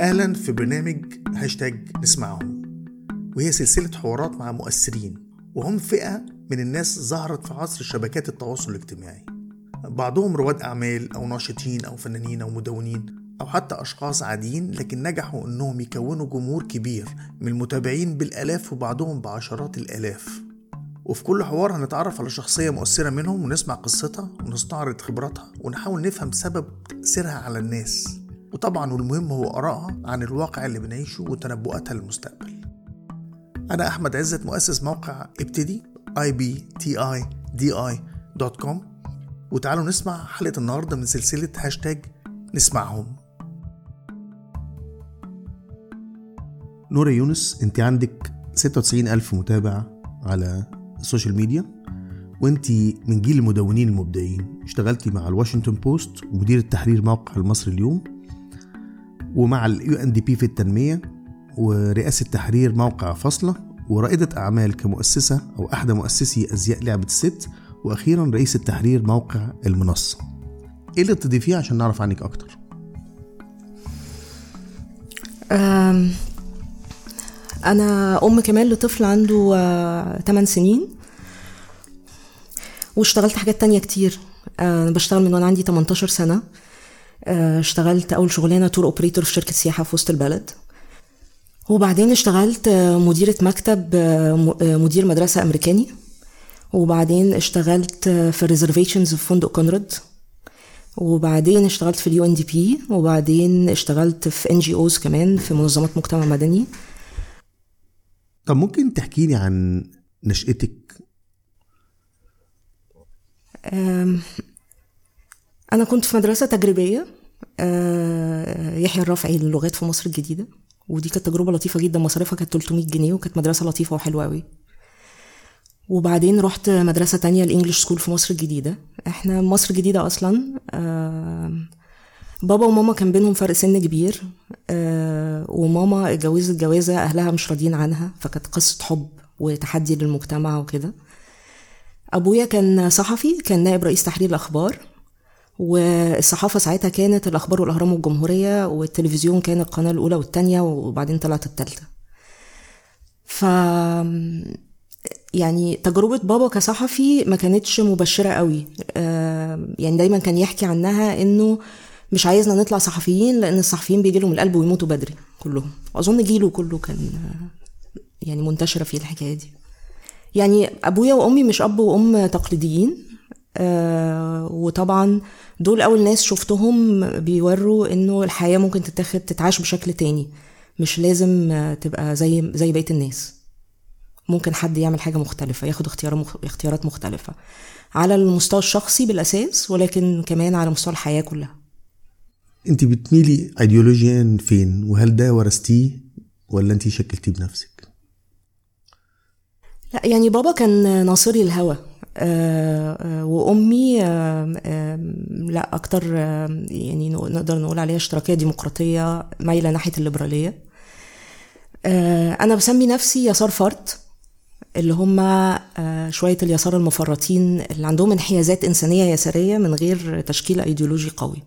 أهلا في برنامج هاشتاج نسمعهم وهي سلسلة حوارات مع مؤثرين وهم فئة من الناس ظهرت في عصر شبكات التواصل الاجتماعي. بعضهم رواد أعمال أو ناشطين أو فنانين أو مدونين أو حتى أشخاص عاديين لكن نجحوا إنهم يكونوا جمهور كبير من المتابعين بالآلاف وبعضهم بعشرات الآلاف. وفي كل حوار هنتعرف على شخصية مؤثرة منهم ونسمع قصتها ونستعرض خبراتها ونحاول نفهم سبب تأثيرها على الناس. وطبعا والمهم هو آرائها عن الواقع اللي بنعيشه وتنبؤاتها للمستقبل. أنا أحمد عزت مؤسس موقع ابتدي ibtidi.com وتعالوا نسمع حلقة النهاردة من سلسلة هاشتاج نسمعهم. نورة يونس أنت عندك 96 ألف متابع على ال social media وأنت من جيل المدونين المبدعين. اشتغلتي مع الواشنطن بوست ومدير التحرير موقع المصري اليوم. ومع اليو ان دي بي في التنمية ورئاسة تحرير موقع فاصله ورائدة أعمال كمؤسسة أو احدى مؤسسي أزياء لعبة الست وأخيرا رئيس التحرير موقع المنصة. إيه اللي تضيفيه عشان نعرف عنك أكتر؟ أنا أم كمان لطفل عنده آه، 8 سنين. واشتغلت حاجات تانية كتير. آه، أنا بشتغل من وأنا عندي 18 سنة. آه، اشتغلت أول شغلانة tour operator في شركة سياحة في وسط البلد. وبعدين اشتغلت آه، مديرة مكتب آه، آه، مدير مدرسة أمريكاني. وبعدين اشتغلت آه، في ال reservations في فندق كونراد. وبعدين اشتغلت في ال UNDP وبعدين اشتغلت في NGOs كمان في منظمات مجتمع مدني. طب ممكن تحكي لي عن نشأتك؟ أنا كنت في مدرسة تجريبية أه، يحيى الرافعي للغات في مصر الجديدة. ودي كانت تجربة لطيفة جدا مصاريفها كانت 300 جنيه وكانت مدرسة لطيفة وحلوة قوي وبعدين رحت مدرسة تانية الإنجليش سكول في مصر الجديدة. إحنا مصر الجديدة أصلا أم، بابا وماما كان بينهم فرق سن كبير أه، وماما اتجوزت جوازة أهلها مش راضيين عنها فكانت قصة حب وتحدي للمجتمع وكده. أبويا كان صحفي كان نائب رئيس تحرير الأخبار. والصحافة ساعتها كانت الأخبار والأهرام والجمهورية والتلفزيون كان القناة الأولى والثانيه وبعدين طلعت الثالثه ف يعني تجربة بابا كصحفي ما كانتش مبشرة قوي. آه، يعني دايما كان يحكي عنها إنه مش عايزنا نطلع صحفيين لأن الصحفيين بيجي لهم القلب ويموتوا بدري كلهم. أظن جيله كله كان آه، يعني منتشرة فيه الحكاية دي. يعني أبويا وأمي مش أب وأم تقليديين. آه وطبعا دول أول ناس شفتهم بيوروا إنه الحياة ممكن تتاخد تتعاش بشكل تاني. مش لازم آه، تبقى زي زي بقية الناس. ممكن حد يعمل حاجة مختلفة ياخد اختيار مخ... اختيارات مختلفة. على المستوى الشخصي بالأساس ولكن كمان على مستوى الحياة كلها. أنت بتميلي ايديولوجيا فين؟ وهل ده ورثتيه ولا أنت شكلتيه بنفسك؟ لا يعني بابا كان ناصري الهوى. وأمي آه، آه، لا أكتر آه، يعني نقدر نقول عليها اشتراكية ديمقراطية مايلة ناحية الليبرالية. آه، أنا بسمي نفسي يسار فرد اللي هم آه، شوية اليسار المفرطين اللي عندهم انحيازات إنسانية يسارية من غير تشكيل أيديولوجي قوي.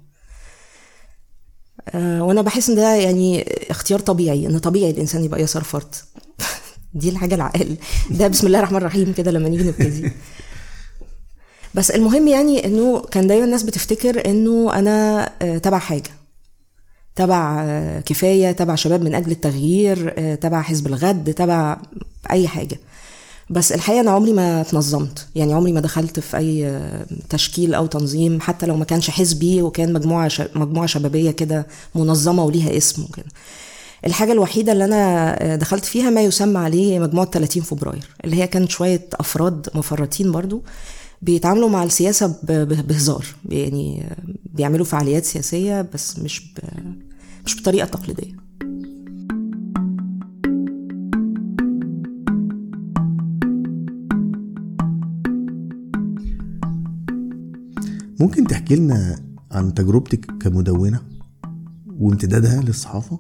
آه، وأنا بحس إن ده يعني اختيار طبيعي إن طبيعي الإنسان يبقى يسار فرد. دي الحاجة العقل. ده بسم الله الرحمن الرحيم كده لما نيجي نبتدي. بس المهم يعني إنه كان دايما الناس بتفتكر إنه أنا آه، تبع حاجة تبع آه، كفاية تبع شباب من أجل التغيير آه، تبع حزب الغد تبع أي حاجة. بس الحقيقة أنا عمري ما اتنظمت. يعني عمري ما دخلت في أي تشكيل أو تنظيم حتى لو ما كانش حزبي وكان مجموعة. مجموعة شبابية كده منظمة وليها اسم وكده. الحاجة الوحيدة اللي أنا دخلت فيها ما يسمى عليه مجموعة 30 فبراير اللي هي كانت شوية أفراد مفرطين برضو. بيتعاملوا مع السياسة بهزار. يعني بيعملوا فعاليات سياسية بس مش ب... مش بطريقة تقليدية. ممكن تحكي لنا عن تجربتك كمدونة وامتدادها للصحافة؟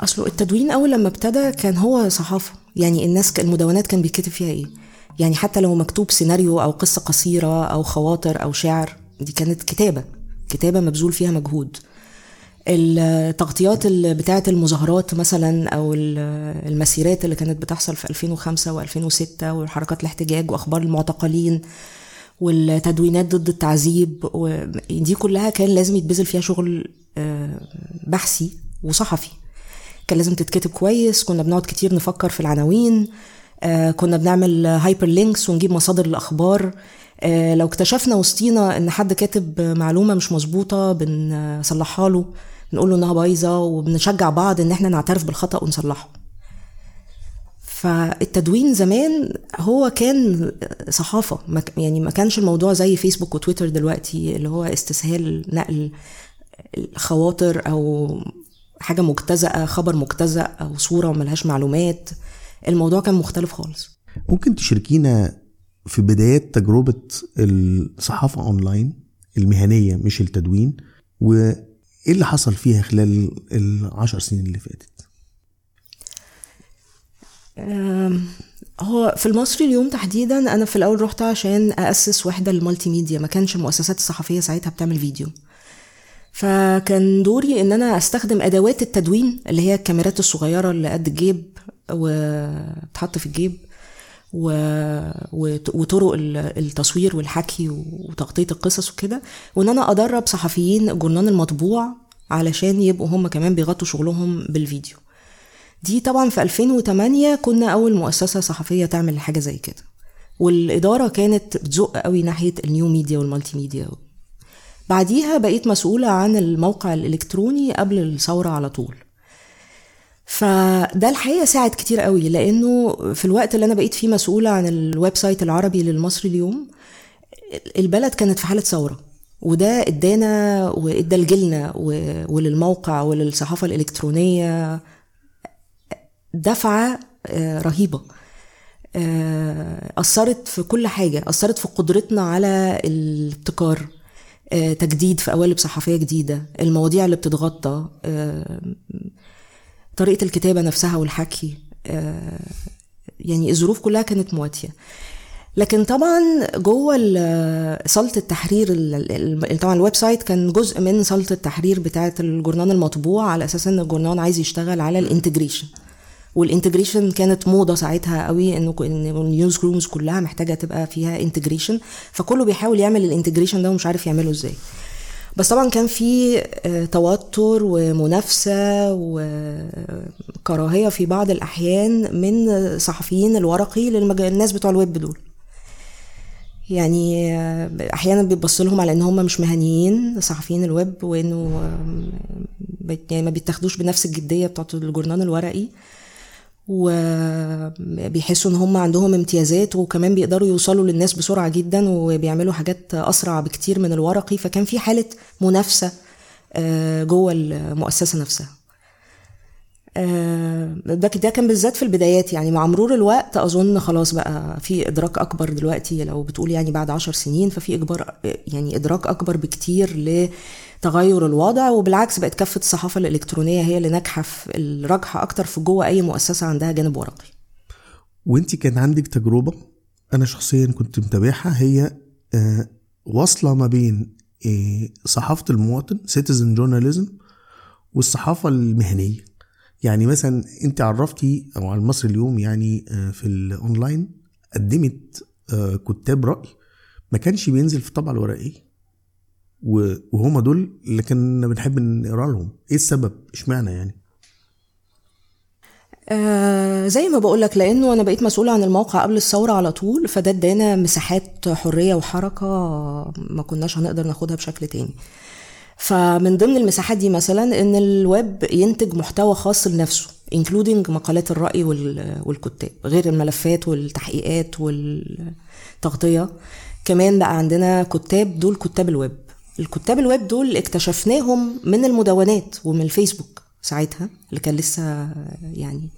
اصله التدوين أول لما ابتدى كان هو صحافة. يعني الناس المدونات كان بيتكتب فيها إيه؟ يعني حتى لو مكتوب سيناريو أو قصة قصيرة أو خواطر أو شعر دي كانت كتابة كتابة مبذول فيها مجهود. التغطيات ال- بتاعة المظاهرات مثلا ال- المسيرات اللي كانت بتحصل في 2005 و2006 وحركات الاحتجاج وأخبار المعتقلين والتدوينات ضد التعذيب ودي كلها كان لازم يتبذل فيها شغل آه، بحثي وصحفي. كان لازم تتكتب كويس كنا بنقعد كتير نفكر في العناوين كنا بنعمل hyperlinks ونجيب مصادر الاخبار آه، لو اكتشفنا وسطنا إن حد كاتب معلومة مش مظبوطة بنصلحها له بنقول له إنها بايظة وبنشجع بعض إن إحنا نعترف بالخطأ ونصلحه. فالتدوين زمان هو كان صحافة يعني ما كانش الموضوع زي فيسبوك وتويتر دلوقتي اللي هو استسهال نقل الخواطر أو حاجة مجتزأة خبر مجتزأ أو صورة ملهاش معلومات. الموضوع كان مختلف خالص. ممكن تشاركينا في بدايات تجربة الصحافة أونلاين المهنية مش التدوين وإيه اللي حصل فيها خلال العشر سنين اللي فاتت؟ هو في المصري اليوم تحديدا أنا في الأول رحت عشان اسس وحدة لل multimedia ما كانش المؤسسات الصحفيه ساعتها بتعمل فيديو. فكان دوري إن أنا أستخدم أدوات التدوين اللي هي الكاميرات الصغيرة اللي قد الجيب وتحط في الجيب و... وطرق ال- التصوير والحكي وتغطية القصص وكده وإن أنا أدرب صحفيين الجورنال المطبوع علشان يبقوا هم كمان بيغطوا شغلهم بالفيديو. دي طبعا في 2008 كنا أول مؤسسة صحفية تعمل حاجة زي كده. والإدارة كانت بتزق قوي ناحية ال new media وال multimedia. بعديها بقيت مسؤولة عن الموقع الإلكتروني قبل الثورة على طول. فده الحقيقة ساعد كتير قوي لأنه في الوقت اللي أنا بقيت فيه مسؤولة عن ال website العربي للمصري اليوم البلد كانت في حالة ثورة وده إدانا وإدى لجيلنا وللموقع وللصحافة الإلكترونية دفعة آه، رهيبة. آه، أثرت في كل حاجة أثرت في قدرتنا على الابتكار آه، تجديد في قوالب صحفية جديدة المواضيع اللي بتتغطى طريقة الكتابة نفسها والحكي آه، يعني الظروف كلها كانت مواتية. لكن طبعا جوه ال- صاله التحرير ال- ال- طبعا ال website كان جزء من صاله التحرير بتاعة الجورنال المطبوع على أساس إن الجورنال عايز يشتغل على ال integration. وال integration كانت موضة ساعتها قوي إنه ال newsrooms كلها محتاجة تبقى فيها integration فكله بيحاول يعمل ال integration ده ومش عارف يعمله إزاي. بس طبعا كان في آه، توتر ومنافسة وكراهية في بعض الأحيان من صحفيين الورقي للناس بتوع الويب دول. يعني آه، أحيانا بيبص لهم على إن هم مش مهنيين صحفيين الويب وإنه آه، يعني ما بيتاخدوش بنفس الجدية بتاعت الجورنال الورقي. وبيحسوا إن هم عندهم امتيازات وكمان بيقدروا يوصلوا للناس بسرعة جدا وبيعملوا حاجات أسرع بكتير من الورقي فكان في حالة منافسة آه، جوه المؤسسة نفسها. آه، ده ده كان بالذات في البدايات. يعني مع مرور الوقت أظن خلاص بقى في إدراك أكبر دلوقتي لو بتقول يعني بعد عشر سنين ففي إجبار يعني إدراك أكبر بكتير لتغير الوضع وبالعكس بقت كفه الصحافة الإلكترونية هي اللي ناجحة في الراجحة أكتر في جوه أي مؤسسة عندها جانب ورقي وانت كان عندك تجربة أنا شخصيا كنت متابعها هي آه، واصلة ما بين آه، صحافة المواطن citizen journalism والصحافة المهنية. يعني مثلا انت عرفتي أو على المصري اليوم يعني آه، في الأونلاين قدمت كتاب رأي ما كانش بينزل في الطبعة الورقية. وهما دول اللي كنا بنحب نقرأ لهم. إيه السبب؟ إشمعنى يعني؟ آه زي ما بقولك لأنه أنا بقيت مسؤولة عن الموقع قبل الثورة على طول فده ادانا مساحات حرية وحركة ما كناش هنقدر ناخدها بشكل تاني. فمن ضمن المساحات دي مثلا إن الويب ينتج محتوى خاص لنفسه including مقالات الرأي وال- والكتاب غير الملفات والتحقيقات والتغطية. كمان بقى عندنا كتاب دول كتاب الويب. الكتاب الويب دول اكتشفناهم من المدونات ومن الفيسبوك ساعتها اللي كان لسه يعني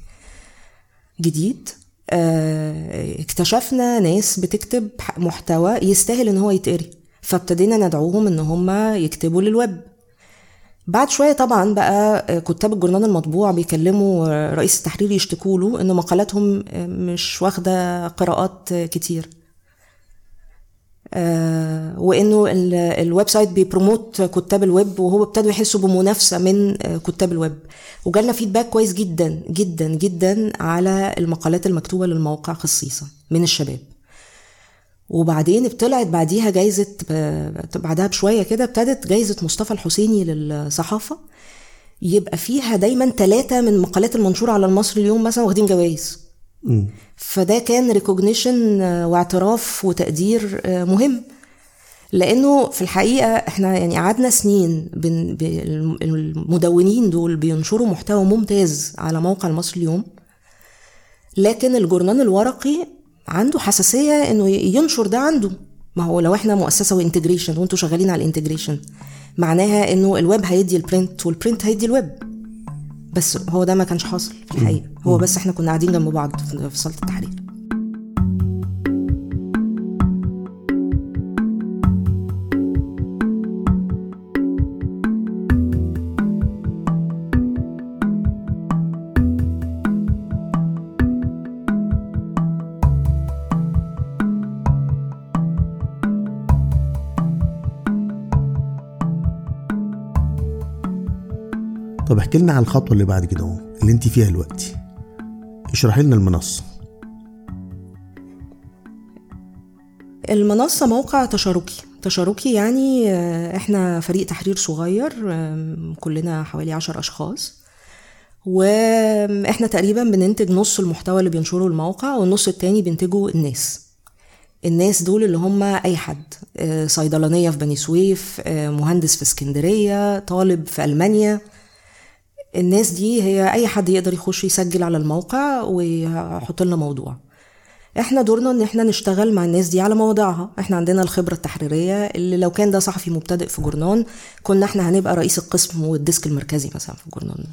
جديد. آه، اكتشفنا ناس بتكتب محتوى يستاهل إن هو يتقري فابتدينا ندعوهم إن هم يكتبوا للويب. بعد شوية طبعا بقى آه، كتاب الجورنال المطبوع بيكلموا آه، رئيس التحرير يشتكوا له إن مقالاتهم مش واخدة قراءات كتير. وإنه ال- ال website بي promote كتاب الويب وهو ابتدوا يحسوا بمنافسة من آه كتاب الويب. وجالنا فيدباك كويس جدا جدا جدا على المقالات المكتوبة للموقع خصيصا من الشباب. وبعدين طلعت بعديها جايزة ب- بعدها بشوية كده ابتدت جايزة مصطفى الحسيني للصحافة. يبقى فيها دايما ثلاثة من مقالات المنشورة على المصري اليوم مثلا واخدين جوائز. فده كان ريكوجنيشن واعتراف وتقدير آه، مهم. لأنه في الحقيقة إحنا يعني قعدنا سنين بن المدونين دول بينشروا محتوى ممتاز على موقع المصري اليوم. لكن الجورنال الورقي عنده حساسية إنه ينشر ده عنده. ما هو لو إحنا مؤسسة و integration وإنتوا شغالين على ال integration معناها إنه الويب هيدي ال print وال print هيدي الويب. بس هو ده ما كانش حاصل في الحقيقة. هو بس إحنا كنا قاعدين جنب بعض في صالة التحرير. احكي لنا عن الخطوة اللي بعد كده اهو اللي انت فيها دلوقتي. اشرحي لنا المنصة. المنصة موقع تشاركي. تشاركي يعني آه، إحنا فريق تحرير صغير كلنا حوالي عشر أشخاص. وإحنا تقريبا بننتج نص المحتوى اللي بينشره الموقع والنص التاني بينتجه الناس. الناس دول اللي هم أي حد آه، صيدلانية في بني سويف آه، مهندس في اسكندرية طالب في ألمانيا. الناس دي هي أي حد يقدر يخش يسجل على الموقع ويحط لنا موضوع. إحنا دورنا إن إحنا نشتغل مع الناس دي على مواضيعها. إحنا عندنا الخبرة التحريرية اللي لو كان ده صحفي مبتدئ في جورنان كنا إحنا هنبقى رئيس القسم والديسك المركزي مثلا في الجورنان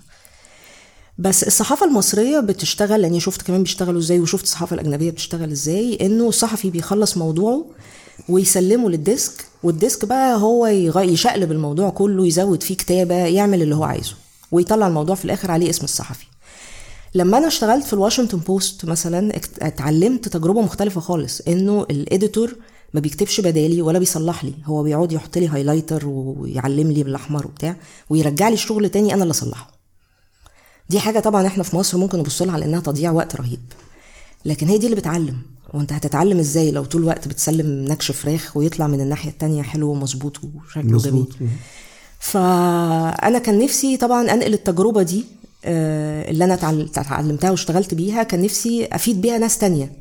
بس الصحافة المصرية بتشتغل لاني شفت كمان بيشتغلوا إزاي وشفت الصحافة الأجنبية بتشتغل إزاي إنه الصحفي بيخلص موضوعه ويسلمه للديسك والديسك بقى هو يشقلب الموضوع كله يزود فيه كتابة يعمل اللي هو عايزه. ويطلع الموضوع في الآخر عليه اسم الصحفي. لما أنا اشتغلت في الواشنطن بوست مثلا اتعلمت تجربة مختلفة خالص إنه ال editor ما بيكتبش بدالي ولا بيصلح لي هو بيقعد يحط لي highlighter ويعلم لي بالأحمر وبتاع ويرجع لي الشغل تاني أنا اللي أصلحه. دي حاجة طبعا إحنا في مصر ممكن نبص لها على إنها تضييع وقت رهيب. لكن هي دي اللي بتعلم. وأنت هتتعلم إزاي لو طول الوقت بتسلم نكش فراخ ويطلع من الناحية التانية حلو ومظبوط وشكله جميل؟ فأنا كان نفسي طبعا أنقل التجربة دي آه، اللي أنا اتعل- اتعلمتها واشتغلت بيها كان نفسي أفيد بيها ناس تانية.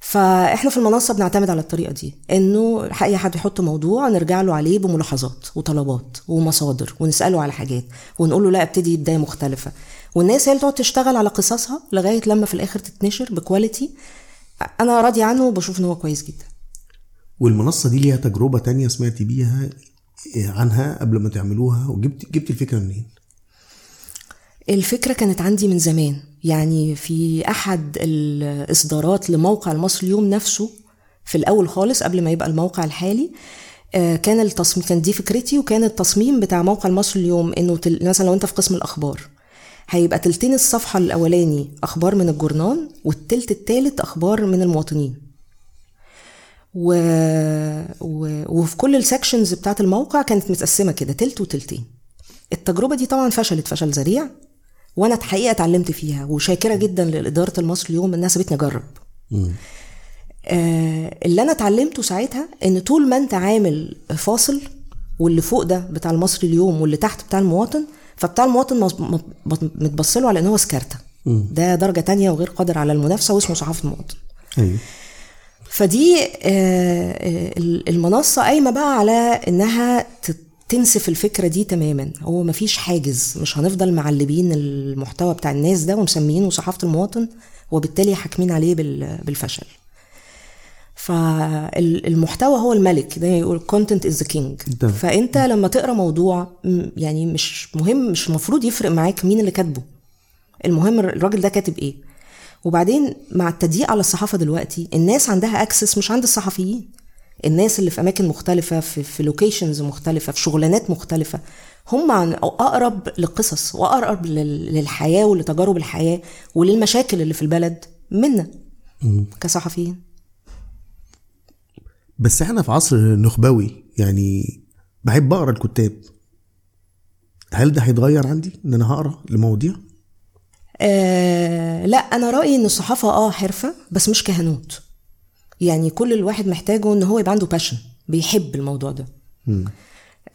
فإحنا في المنصة بنعتمد على الطريقة دي إنه أي حد يحط موضوع نرجع له عليه بملاحظات وطلبات ومصادر ونسأله على حاجات ونقول له لا ابتدي بداية مختلفة. والناس هي اللي تقعد تشتغل على قصصها لغاية لما في الآخر تتنشر بكواليتي أنا راضية عنه وبشوف إن هو كويس جدا. والمنصة دي ليها تجربة تانية سمعتي بيها عنها قبل ما تعملوها وجبت جبت الفكرة منين؟ الفكرة كانت عندي من زمان. يعني في أحد الإصدارات لموقع المصري اليوم نفسه في الأول خالص قبل ما يبقى الموقع الحالي آه، كان التصميم كان دي فكرتي وكان التصميم بتاع موقع المصري اليوم إنه تل... مثلا لو أنت في قسم الأخبار هيبقى تلتين الصفحة الأولاني أخبار من الجورنال والتلت التالت أخبار من المواطنين. و... و... وفي كل السكشنز بتاعت الموقع كانت متقسمة كده تلت وتلتين. التجربة دي طبعا فشلت فشل ذريع وأنا الحقيقة اتعلمت فيها وشاكرة جدا لإدارة المصري اليوم إنها سابتني أجرب. آه اللي أنا اتعلمته ساعتها إن طول ما أنت عامل فاصل واللي فوق ده بتاع المصري اليوم واللي تحت بتاع المواطن فبتاع المواطن متبصله على إن هو سكارته ده درجة تانية وغير قادر على المنافسة واسمه صحافة المواطن. أيوه. فدي آه، آه، المنصة قايمة بقى على إنها تنسف الفكرة دي تماما. هو مفيش حاجز مش هنفضل معلبين المحتوى بتاع الناس ده ومسميينه صحافة المواطن وبالتالي حاكمين عليه بال- بالفشل. فالمحتوى هو الملك ده يقول content is the king. تمام. فأنت لما تقرأ موضوع يعني مش مهم مش المفروض يفرق معاك مين اللي كاتبه. المهم الراجل ده كاتب إيه. وبعدين مع التضييق على الصحافة دلوقتي الناس عندها access مش عند الصحفيين. الناس اللي في أماكن مختلفة في في locations مختلفة في شغلانات مختلفة هم عن أقرب للقصص وأقرب لل- للحياة ولتجارب الحياة وللمشاكل اللي في البلد منا كصحفيين. بس إحنا في عصر نخبوي يعني بحب أقرأ الكتاب. هل ده هيتغير عندي إن أنا هقرأ لمواضيع؟ آه لا أنا رأيي إن الصحافة آه حرفة بس مش كهنوت. يعني كل الواحد محتاجه إن هو يبقى عنده باشن بيحب الموضوع ده.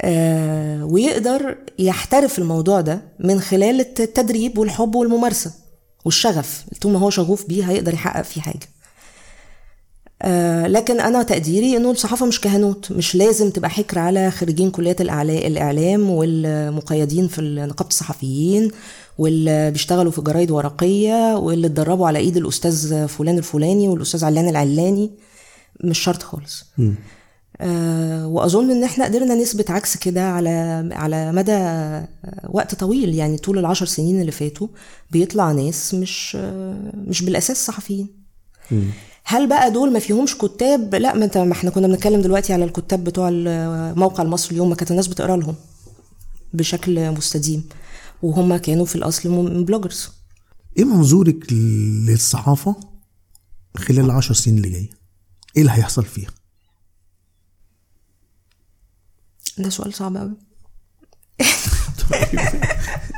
آه ويقدر يحترف الموضوع ده من خلال التدريب والحب والممارسة والشغف. طول ما هو شغوف بيه هيقدر يحقق فيه حاجة. آه لكن أنا تقديري إنه الصحافة مش كهنوت مش لازم تبقى حكر على خريجين كليات الإعلام والمقيدين في نقابة الصحفيين واللي بيشتغلوا في جرايد ورقية واللي اتدربوا على إيد الأستاذ فلان الفلاني والأستاذ علان العلاني مش شرط خالص. آه وأظن إن إحنا قدرنا نثبت عكس كده على على مدى وقت طويل يعني طول العشر سنين اللي فاتوا بيطلع ناس مش مش بالأساس صحفيين. هل بقى دول ما فيهمش كتاب؟ لا ما انت ما إحنا كنا بنتكلم دلوقتي على الكتاب بتوع موقع المصري اليوم ما كانت الناس بتقرا لهم بشكل مستديم وهم كانوا في الأصل من بلوجرز إيه منظورك للصحافة خلال العشر سنين اللي جاية؟ إيه اللي هيحصل فيها؟ ده سؤال صعب قوي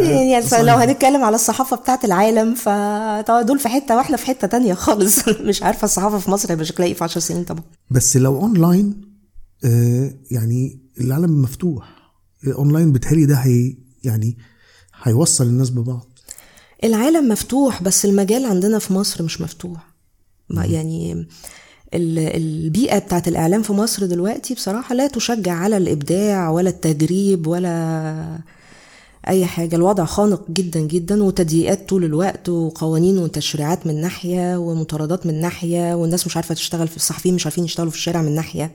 يعني لو هنتكلم على الصحافة بتاعت العالم فدول في حتة وإحنا في حتة تانية خالص. مش عارفة الصحافة في مصر هيبقى شكلها إيه في 10 سنين طبعا. بس لو اونلاين آه يعني العالم مفتوح. الاونلاين بتهيألي ده هي يعني هيوصل الناس ببعض. العالم مفتوح بس المجال عندنا في مصر مش مفتوح. ما يعني البيئة بتاعت الإعلام في مصر دلوقتي بصراحة لا تشجع على الإبداع ولا التجريب ولا أي حاجة. الوضع خانق جدا جدا وتضييقات طول الوقت وقوانين وتشريعات من ناحية ومطاردات من ناحية والناس مش عارفة تشتغل في الصحفيين مش عارفين يشتغلوا في الشارع من ناحية.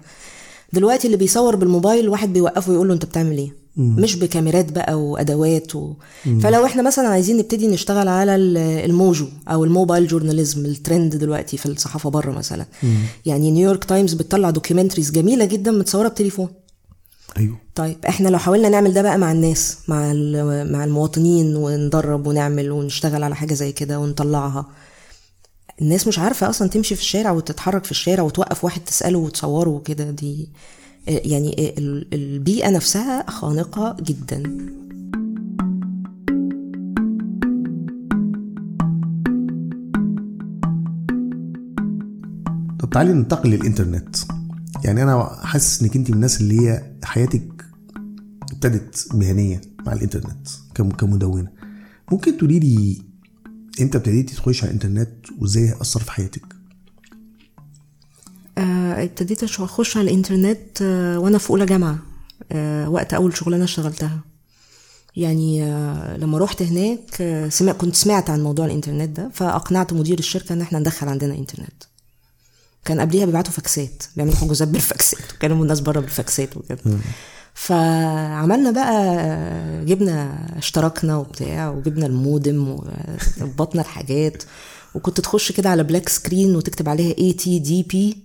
دلوقتي اللي بيصور بالموبايل واحد بيوقفه ويقول له أنت بتعمل إيه؟ مم. مش بكاميرات بقى وأدوات و... فلو إحنا مثلا عايزين نبتدي نشتغل على ال MoJo أو ال mobile journalism ال trend دلوقتي في الصحافة بره مثلا. مم. يعني نيويورك تايمز بتطلع documentaries جميلة جدا متصورة بتليفون. أيوه. طيب إحنا لو حاولنا نعمل ده بقى مع الناس مع مع المواطنين وندرب ونعمل ونشتغل على حاجة زي كده ونطلعها. الناس مش عارفة أصلا تمشي في الشارع وتتحرك في الشارع وتوقف واحد تسأله وتصوره وكده. دي يعني البيئة نفسها خانقة جدا. طب تعالي ننتقل للإنترنت. يعني أنا حاسس إنك انت من الناس اللي هي حياتك ابتدت مهنيه مع الإنترنت كمدونة. ممكن تقولي لي أنت ابتديتي تخش على الإنترنت وإزاي أثر في حياتك؟ آه ابتديت أخش على الإنترنت آه وأنا في أولى جامعة آه وقت أول شغلانه اشتغلتها. يعني آه لما روحت هناك آه سمع كنت سمعت عن موضوع الإنترنت ده فأقنعت مدير الشركة إن إحنا ندخل عندنا إنترنت. كان قبليها بيبعتوا فاكسات بيعملوا حجوزات بالفاكسات وكانوا الناس بره بالفاكسات وكده. فعملنا بقى جبنا اشتركنا وبتاع وجبنا المودم وظبطنا الحاجات وكنت تخش كده على black screen وتكتب عليها ATDP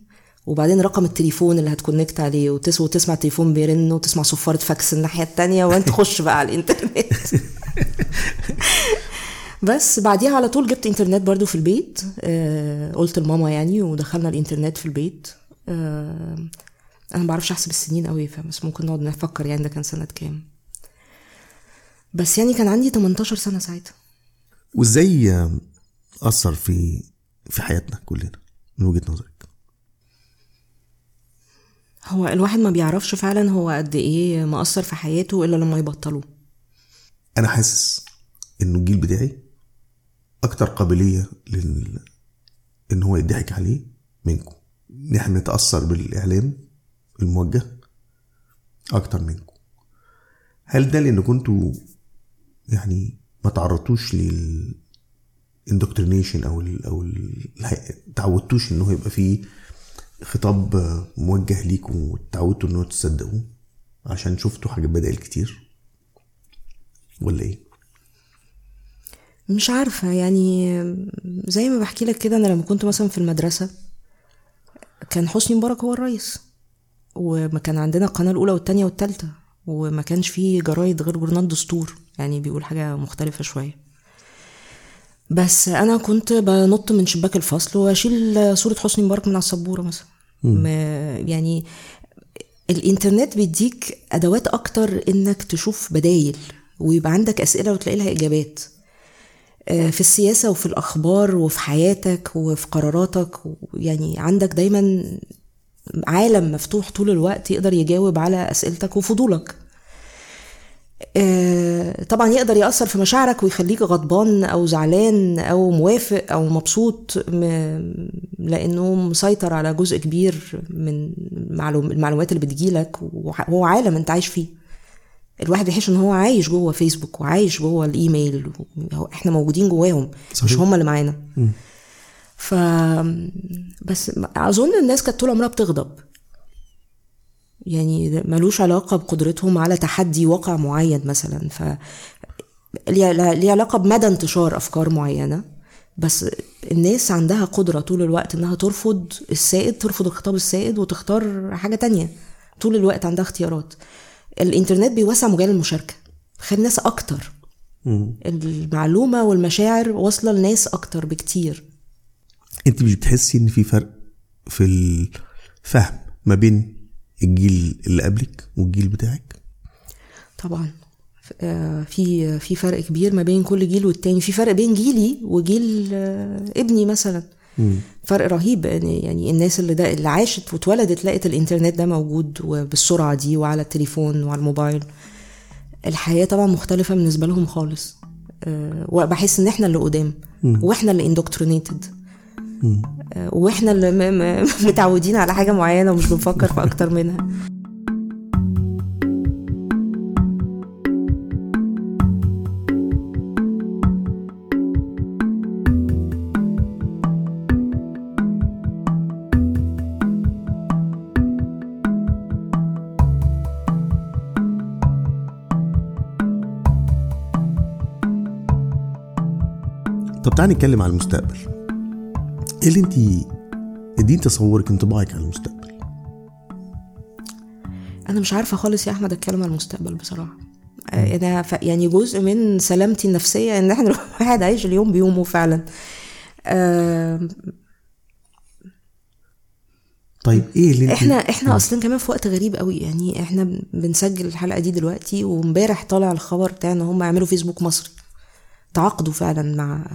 وبعدين رقم التليفون اللي هت connect عليه وتسمع التليفون بيرن وتسمع صفارة فاكس الناحية التانية وانت تخش بقى على الإنترنت. بس بعديها على طول جبت انترنت برضو في البيت آه قلت لماما يعني ودخلنا الانترنت في البيت. آه أنا ما بعرفش أحسب السنين قوي بس ممكن نقعد نفكر يعني ده كان سنة كام. بس يعني كان عندي 18 سنة ساعتها. وإزاي أثر في في حياتنا كلنا من وجهة نظرك؟ هو الواحد ما بيعرفش فعلا هو قد إيه مأثر في حياته إلا لما يبطله أنا حاسس إنه الجيل بتاعي أكتر قابلية لل إن هو يضحك عليه منكم. إن إحنا نتأثر بالإعلام الموجه أكتر منكم. هل ده لأن كنتوا يعني ما تعرضتوش لل اندوكترينيشن أو ال أو ال تعودتوش إن هو يبقى فيه خطاب موجه ليكم وتعودتوا انه تصدقوه عشان شفتوا حاجات بدائل كتير؟ ولا إيه؟ مش عارفة يعني زي ما بحكي لك كده أنا لما كنت مثلا في المدرسة كان حسني مبارك هو الرئيس وما كان عندنا القناة الأولى والتانية والتالتة وما كانش فيه جرايد غير جورنال دستور يعني بيقول حاجة مختلفة شوية. بس أنا كنت بنط من شباك الفصل وأشيل صورة حسني مبارك من على السبورة مثلا. ما يعني الإنترنت بيديك أدوات أكتر إنك تشوف بدايل ويبقى عندك أسئلة وتلاقي لها إجابات. آه، في السياسة وفي الأخبار وفي حياتك وفي قراراتك. يعني عندك دايما عالم مفتوح طول الوقت يقدر يجاوب على أسئلتك وفضولك. آه، طبعا يقدر يأثر في مشاعرك ويخليك غضبان أو زعلان أو موافق أو مبسوط لأنه مسيطر على جزء كبير من المعلومات اللي بتجيلك. وهو عالم أنت عايش فيه. الواحد بيحس إن هو عايش جوه فيسبوك وعايش جوه الإيميل إحنا موجودين جواهم صحيح. مش هم اللي معانا. ف بس أظن الناس كانت طول عمرها بتغضب. يعني ملوش علاقة بقدرتهم على تحدي واقع معين مثلا. ف ليه علاقة بمدى انتشار أفكار معينة. بس الناس عندها قدرة طول الوقت إنها ترفض السائد ترفض الخطاب السائد وتختار حاجة تانية. طول الوقت عندها اختيارات. الإنترنت بيوسع مجال المشاركة خلي الناس أكتر. المعلومة والمشاعر واصلة لناس أكتر بكتير. أنت مش بتحسي إن في فرق في الفهم ما بين الجيل اللي قبلك والجيل بتاعك؟ طبعا. آه، في في فرق كبير ما بين كل جيل والتاني. في فرق بين جيلي وجيل آه، ابني مثلا. فرق رهيب يعني, الناس اللي ده اللي عاشت واتولدت لقت الإنترنت ده موجود وبالسرعة دي وعلى التليفون وعلى الموبايل. الحياة طبعا مختلفة بالنسبة لهم خالص. آه، وبحس إن إحنا اللي قدام وإحنا اللي اندوكترينيتد وإحنا اللي متعودين على حاجة معينة ومش بنفكر في أكتر منها. طب تعالى نتكلم عن المستقبل. إيه اللي انت اديني تصورك أنطباعك عن المستقبل؟ أنا مش عارفة خالص يا أحمد أتكلم عن المستقبل بصراحة. أنا يعني جزء من سلامتي النفسية إن إحنا الواحد عايش اليوم بيومه فعلا. طيب إيه اللي إحنا إحنا أصلا كمان في وقت غريب قوي. يعني إحنا بنسجل الحلقة دي دلوقتي وإمبارح طالع الخبر بتاع إن هم يعملوا فيسبوك مصري. تعاقدوا فعلا مع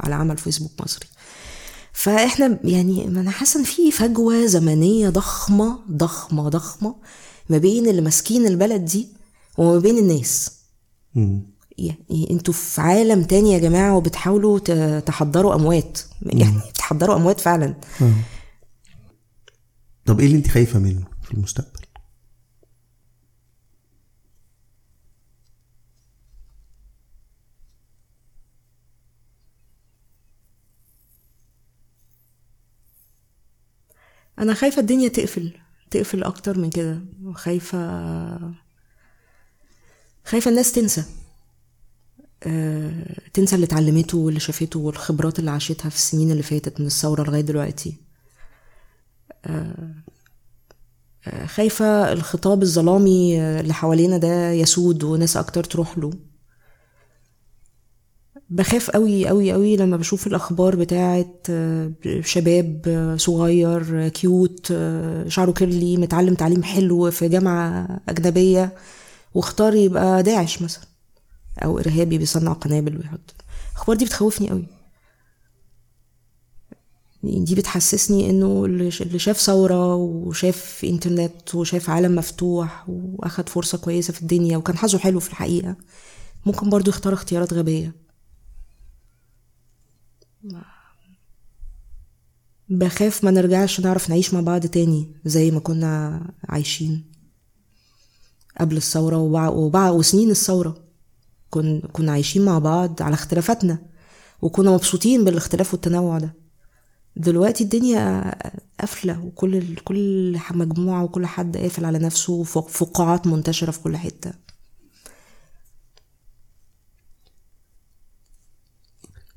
على عمل فيسبوك مصري. فإحنا يعني أنا حاسة إن في فجوة زمنية ضخمة ضخمة ضخمة ما بين اللي ماسكين البلد دي وما بين الناس. يعني أنتوا في عالم تاني يا جماعة وبتحاولوا تحضروا أموات. يعني بتحضروا أموات فعلا. طب إيه اللي أنت خايفة منه في المستقبل؟ أنا خايفة الدنيا تقفل تقفل أكتر من كده. خايفة خايفة الناس تنسى. أه... تنسى اللي اتعلمته واللي شافته والخبرات اللي عاشتها في السنين اللي فاتت من الثورة لغاية دلوقتي. أه... خايفة الخطاب الظلامي اللي حوالينا ده يسود وناس أكتر تروح له. بخاف قوي قوي قوي لما بشوف الأخبار بتاعه آه، شباب آه، صغير cute آه، شعره curly متعلم تعليم حلو في جامعة أجنبية واختار يبقى داعش مثلا أو إرهابي بيصنع قنابل ويحط. الأخبار دي بتخوفني قوي. دي بتحسسني إنه اللي شاف ثورة وشاف انترنت وشاف عالم مفتوح وأخد فرصة كويسة في الدنيا وكان حظه حلو في الحقيقة ممكن برضو يختار اختيارات غبية. بخاف ما نرجعش نعرف نعيش مع بعض تاني زي ما كنا عايشين قبل الثورة وبعد وسنين الثورة. كن كنا عايشين مع بعض على اختلافاتنا وكنا مبسوطين بالاختلاف والتنوع ده. دلوقتي الدنيا قافلة وكل كل مجموعة وكل حد قافل على نفسه فقاعات منتشرة في كل حتة.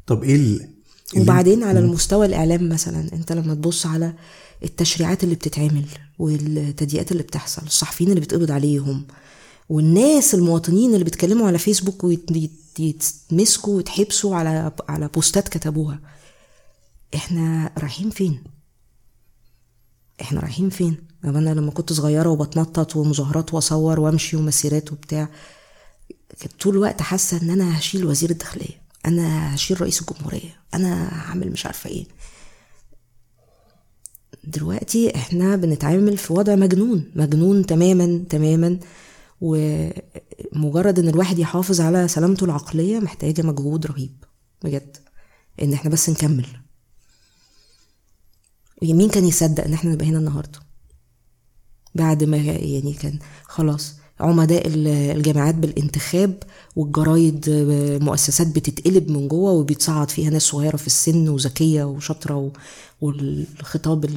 طب إيه وبعدين على المستوى الإعلام مثلا أنت لما تبص على التشريعات اللي بتتعمل والتضييقات اللي بتحصل الصحفيين اللي بيتقبض عليهم والناس المواطنين اللي بيتكلموا على فيسبوك ويتمسكوا ويتحبسوا على على بوستات كتبوها إحنا رايحين فين؟ إحنا رايحين فين؟ أنا لما كنت صغيرة وبتنطط ومظاهرات وأصور وأمشي ومسيرات وبتاع كنت طول الوقت حاسة إن أنا هشيل وزير الداخلية. أنا هشيل رئيس الجمهورية أنا هعمل مش عارفة إيه. دلوقتي إحنا بنتعامل في وضع مجنون مجنون تماما تماما. ومجرد إن الواحد يحافظ على سلامته العقلية محتاجة مجهود رهيب بجد. إن إحنا بس نكمل. مين كان يصدق إن إحنا نبقى هنا النهارده؟ بعد ما يعني كان خلاص. عمداء الجامعات بالانتخاب والجرايد مؤسسات بتتقلب من جوه وبيتصعد فيها ناس صغيرة في السن وذكية وشاطرة والخطاب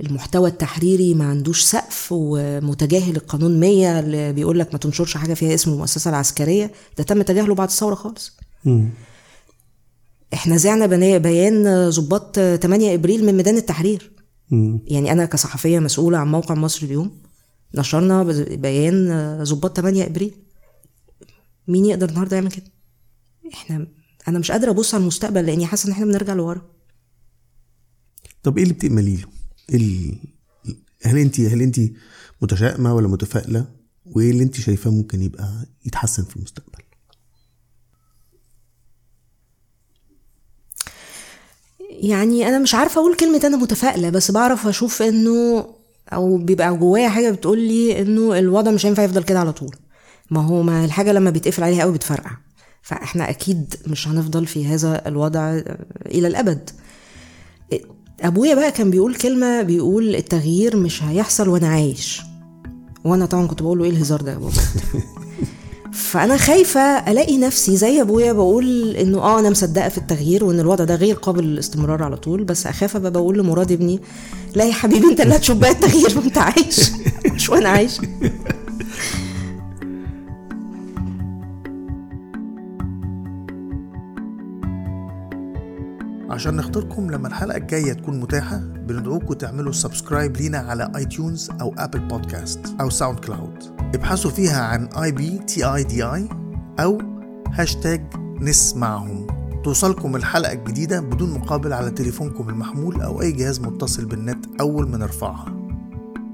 المحتوى التحريري ما عندوش سقف ومتجاهل القانون 100 اللي بيقول لك ما تنشرش حاجة فيها اسم المؤسسة العسكرية ده تم تجاهله بعد الثورة خالص م. إحنا زعنا بيان ضباط 8 إبريل من ميدان التحرير م. يعني أنا كصحفية مسؤولة عن موقع مصر اليوم نشرنا بيان ضباط 8 إبريل مين يقدر النهارده يعمل كده إحنا أنا مش قادرة أبص على المستقبل لأني حاسة إن إحنا بنرجع لورا طب إيه اللي بتأملي له؟ ال... هل انت هل انت متشائمة ولا متفائلة؟ وإيه اللي انت شايفاه ممكن يبقى يتحسن في المستقبل؟ يعني أنا مش عارفة أقول كلمة أنا متفائلة بس بعرف أشوف إنه أو بيبقى جوايا حاجة بتقول لي إنه الوضع مش هينفع يفضل كده على طول. ما هو ما الحاجة لما بيتقفل عليها قوي بتفرقع. فإحنا أكيد مش هنفضل في هذا الوضع إلى الأبد. أبويا بقى كان بيقول كلمة بيقول التغيير مش هيحصل وأنا عايش. وأنا طبعا كنت بقول له إيه الهزار ده يا بابا؟ فأنا خايفة ألاقي نفسي زي أبويا بقول إنه آه أنا مصدقة في التغيير وإن الوضع ده غير قابل للاستمرار على طول بس أخاف أبقى بقول لمراد ابني لا يا حبيبي أنت اللي هتشوف بقى التغيير وانت عايش. مش وأنا عايش عشان نخطركم لما الحلقة الجاية تكون متاحة بندعوكم تعملوا subscribe لينا على iTunes أو Apple Podcasts أو SoundCloud ابحثوا فيها عن اي بي تي اي دي اي أو هاشتاج نسمعهم. توصلكم الحلقة الجديدة بدون مقابل على تليفونكم المحمول أو أي جهاز متصل بالنت أول ما نرفعها.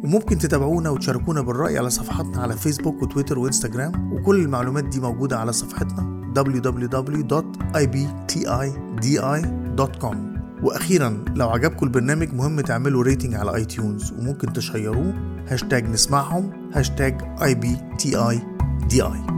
وممكن تتابعونا وتشاركونا بالرأي على صفحاتنا على فيسبوك وتويتر وإنستجرام وكل المعلومات دي موجودة على صفحتنا www.ibtidi.com وأخيرا لو عجبكم البرنامج مهم تعملوا rating على iTunes وممكن تـ share وه. هاشتاج نسمعهم هاشتاج اي بي تي اي دي اي